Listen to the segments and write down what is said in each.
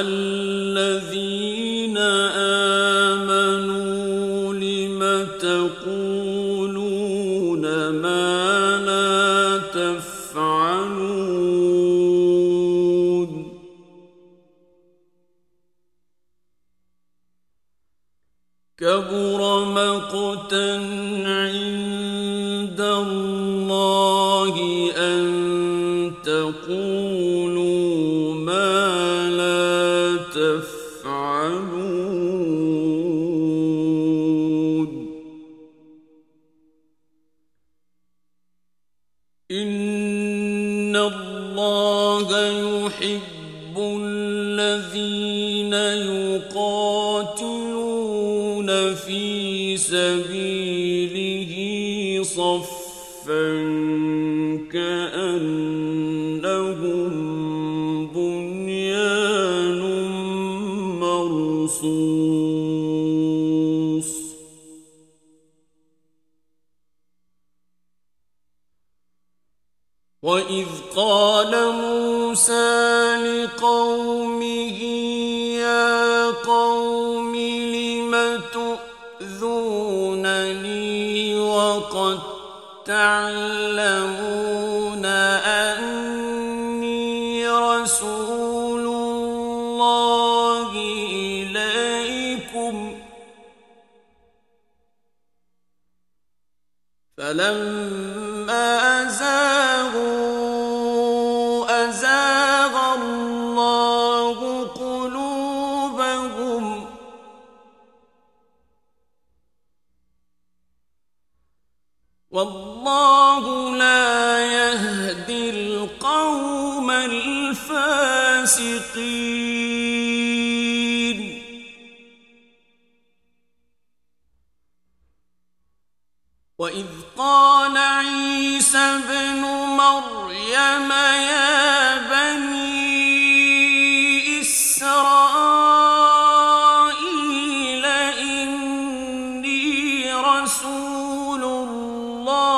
الذين آمنوا لم تقولون ما لا تفعلون؟ كبر مقتا عند إن الله يحب الذين يقاتلون في سبيله وإذ قال موسى لقومه يا قوم لم تؤذونني وقد تعلمون أني رسول الله إليكم فلما زاغوا الفاسقين وإذ قال عيسى ابن مريم يا بني إسرائيل إني رسول الله.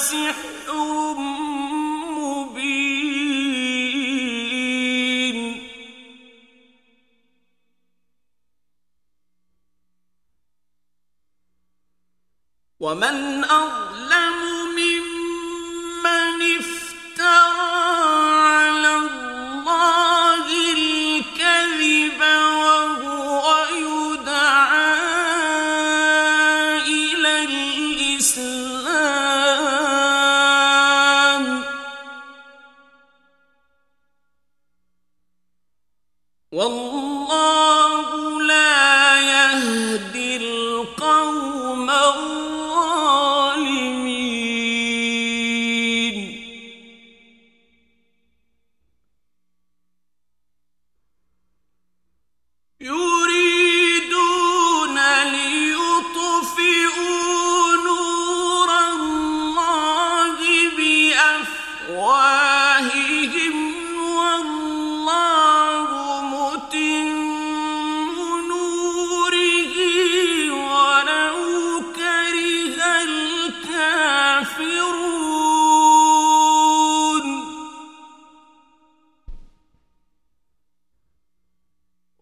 هذا سحر مبين. ومن أظلم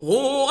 هو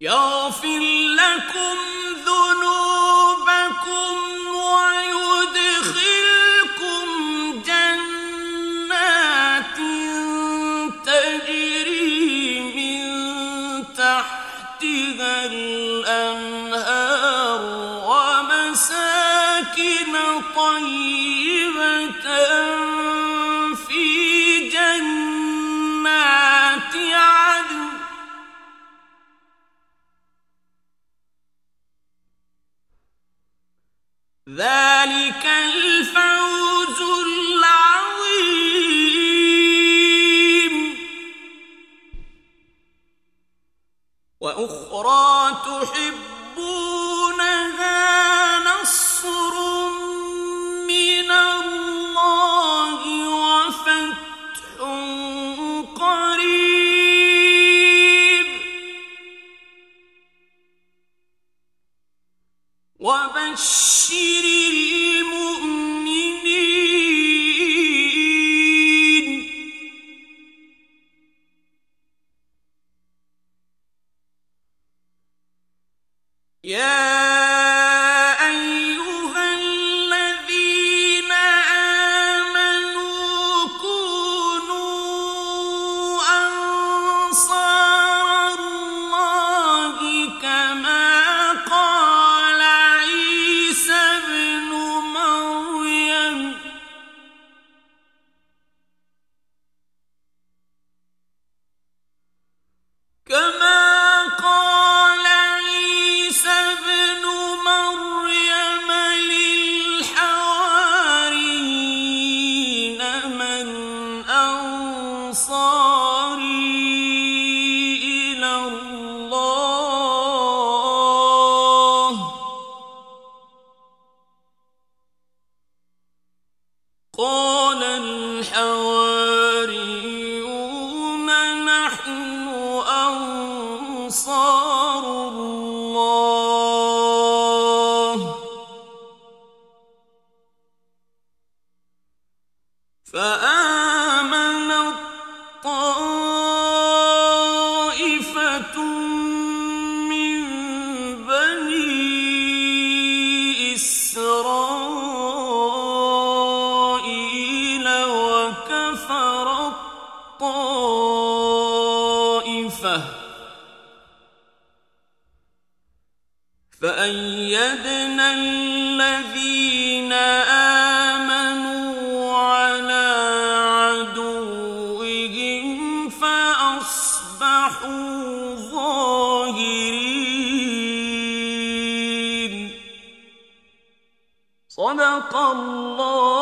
يغفر لكم ذنوبكم ويدخلكم جنات تجري من تحتها الأنهار Yeah. أبصاري إلى الله. قال الحواريون نحن أنصار الله. صدق الله